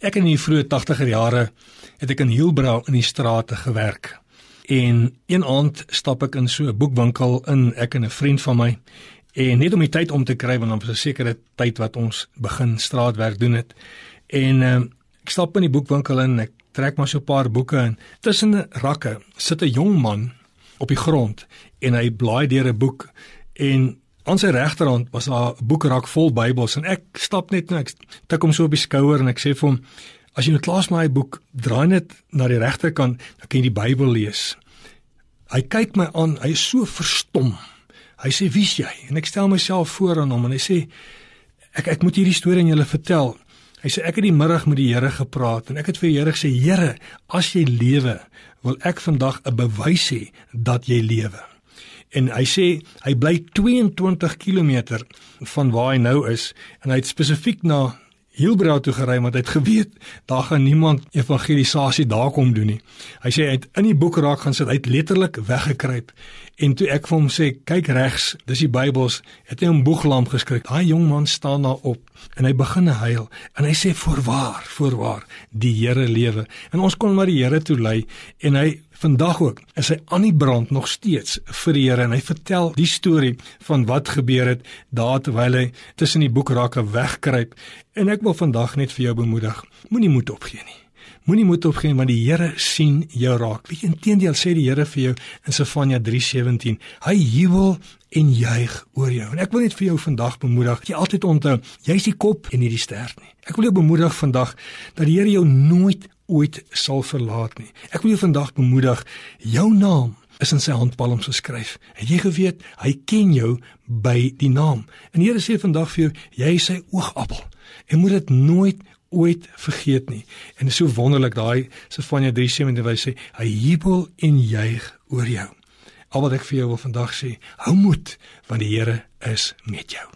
Ek in die vroeë 80er jare het ek in Hielbrau in die strate gewerk. En een aand stap ek in so 'n boekwinkel in, ek en 'n vriend van my, en net om die tyd om te kry want dan was 'n sekere tyd wat ons begin straatwerk doen het. En uh, ek stap in die boekwinkel in, ek trek maar so 'n paar boeke in. Tussen rakke sit 'n jong man op die grond en hy blaai deur 'n boek en Aan sy regterhand was daar 'n boekrak vol Bybels en ek stap net nou ek tik hom so op die skouer en ek sê vir hom as jy nou klaar is met daai boek, draai net na die regterkant, dan kan jy die Bybel lees. Hy kyk my aan, hy is so verstom. Hy sê: "Wie's jy?" En ek stel myself voor aan hom en hy sê: "Ek ek moet hierdie storie aan julle vertel." Hy sê: "Ek het die middag met die Here gepraat en ek het vir die Here gesê: Here, as jy lewe, wil ek vandag 'n bewys hê dat jy lewe." En hy sê hy bly 22 km van waar hy nou is en hy het spesifiek na Hilbrau toe gery want hy het geweet daar gaan niemand evangelisasie daar kom doen nie. Hy sê hy het in die boek raak gaan sit, hy het letterlik weggekruip en toe ek vir hom sê kyk regs, dis die Bybels, het hy 'n boeglamp geskryf. Daai jong man staan daar op en hy begin huil en hy sê voorwaar, voorwaar, die Here lewe. En ons kon maar die Here toe lei en hy vandag ook is hy aan die brand nog steeds vir die Here en hy vertel die storie van wat gebeur het daar terwyl hy tussen die boekrakke wegkruip en ek wil vandag net vir jou bemoedig moenie moed opgee nie. Moenie moed opgee want die Here sien jou raak. Weet jy inteendeel sê die Here vir jou in Sefanja 3:17 hy jubel en juig oor jou. En ek wil net vir jou vandag bemoedig jy altyd onthou jy's die kop en nie die stert nie. Ek wil jou bemoedig vandag dat die Here jou nooit ooit sal verlaat nie. Ek wil jou vandag bemoedig, jou naam is in sy handpalms geskryf. Het jy geweet hy ken jou by die naam? En Here sê vandag vir jou, jy is sy oogappel. Jy moet dit nooit ooit vergeet nie. En dit is so wonderlik daai Sefanja 3:7 waar hy sê hy jubel en juig oor jou. Al wat ek vir jou wil vandag sê, hou moed want die Here is met jou.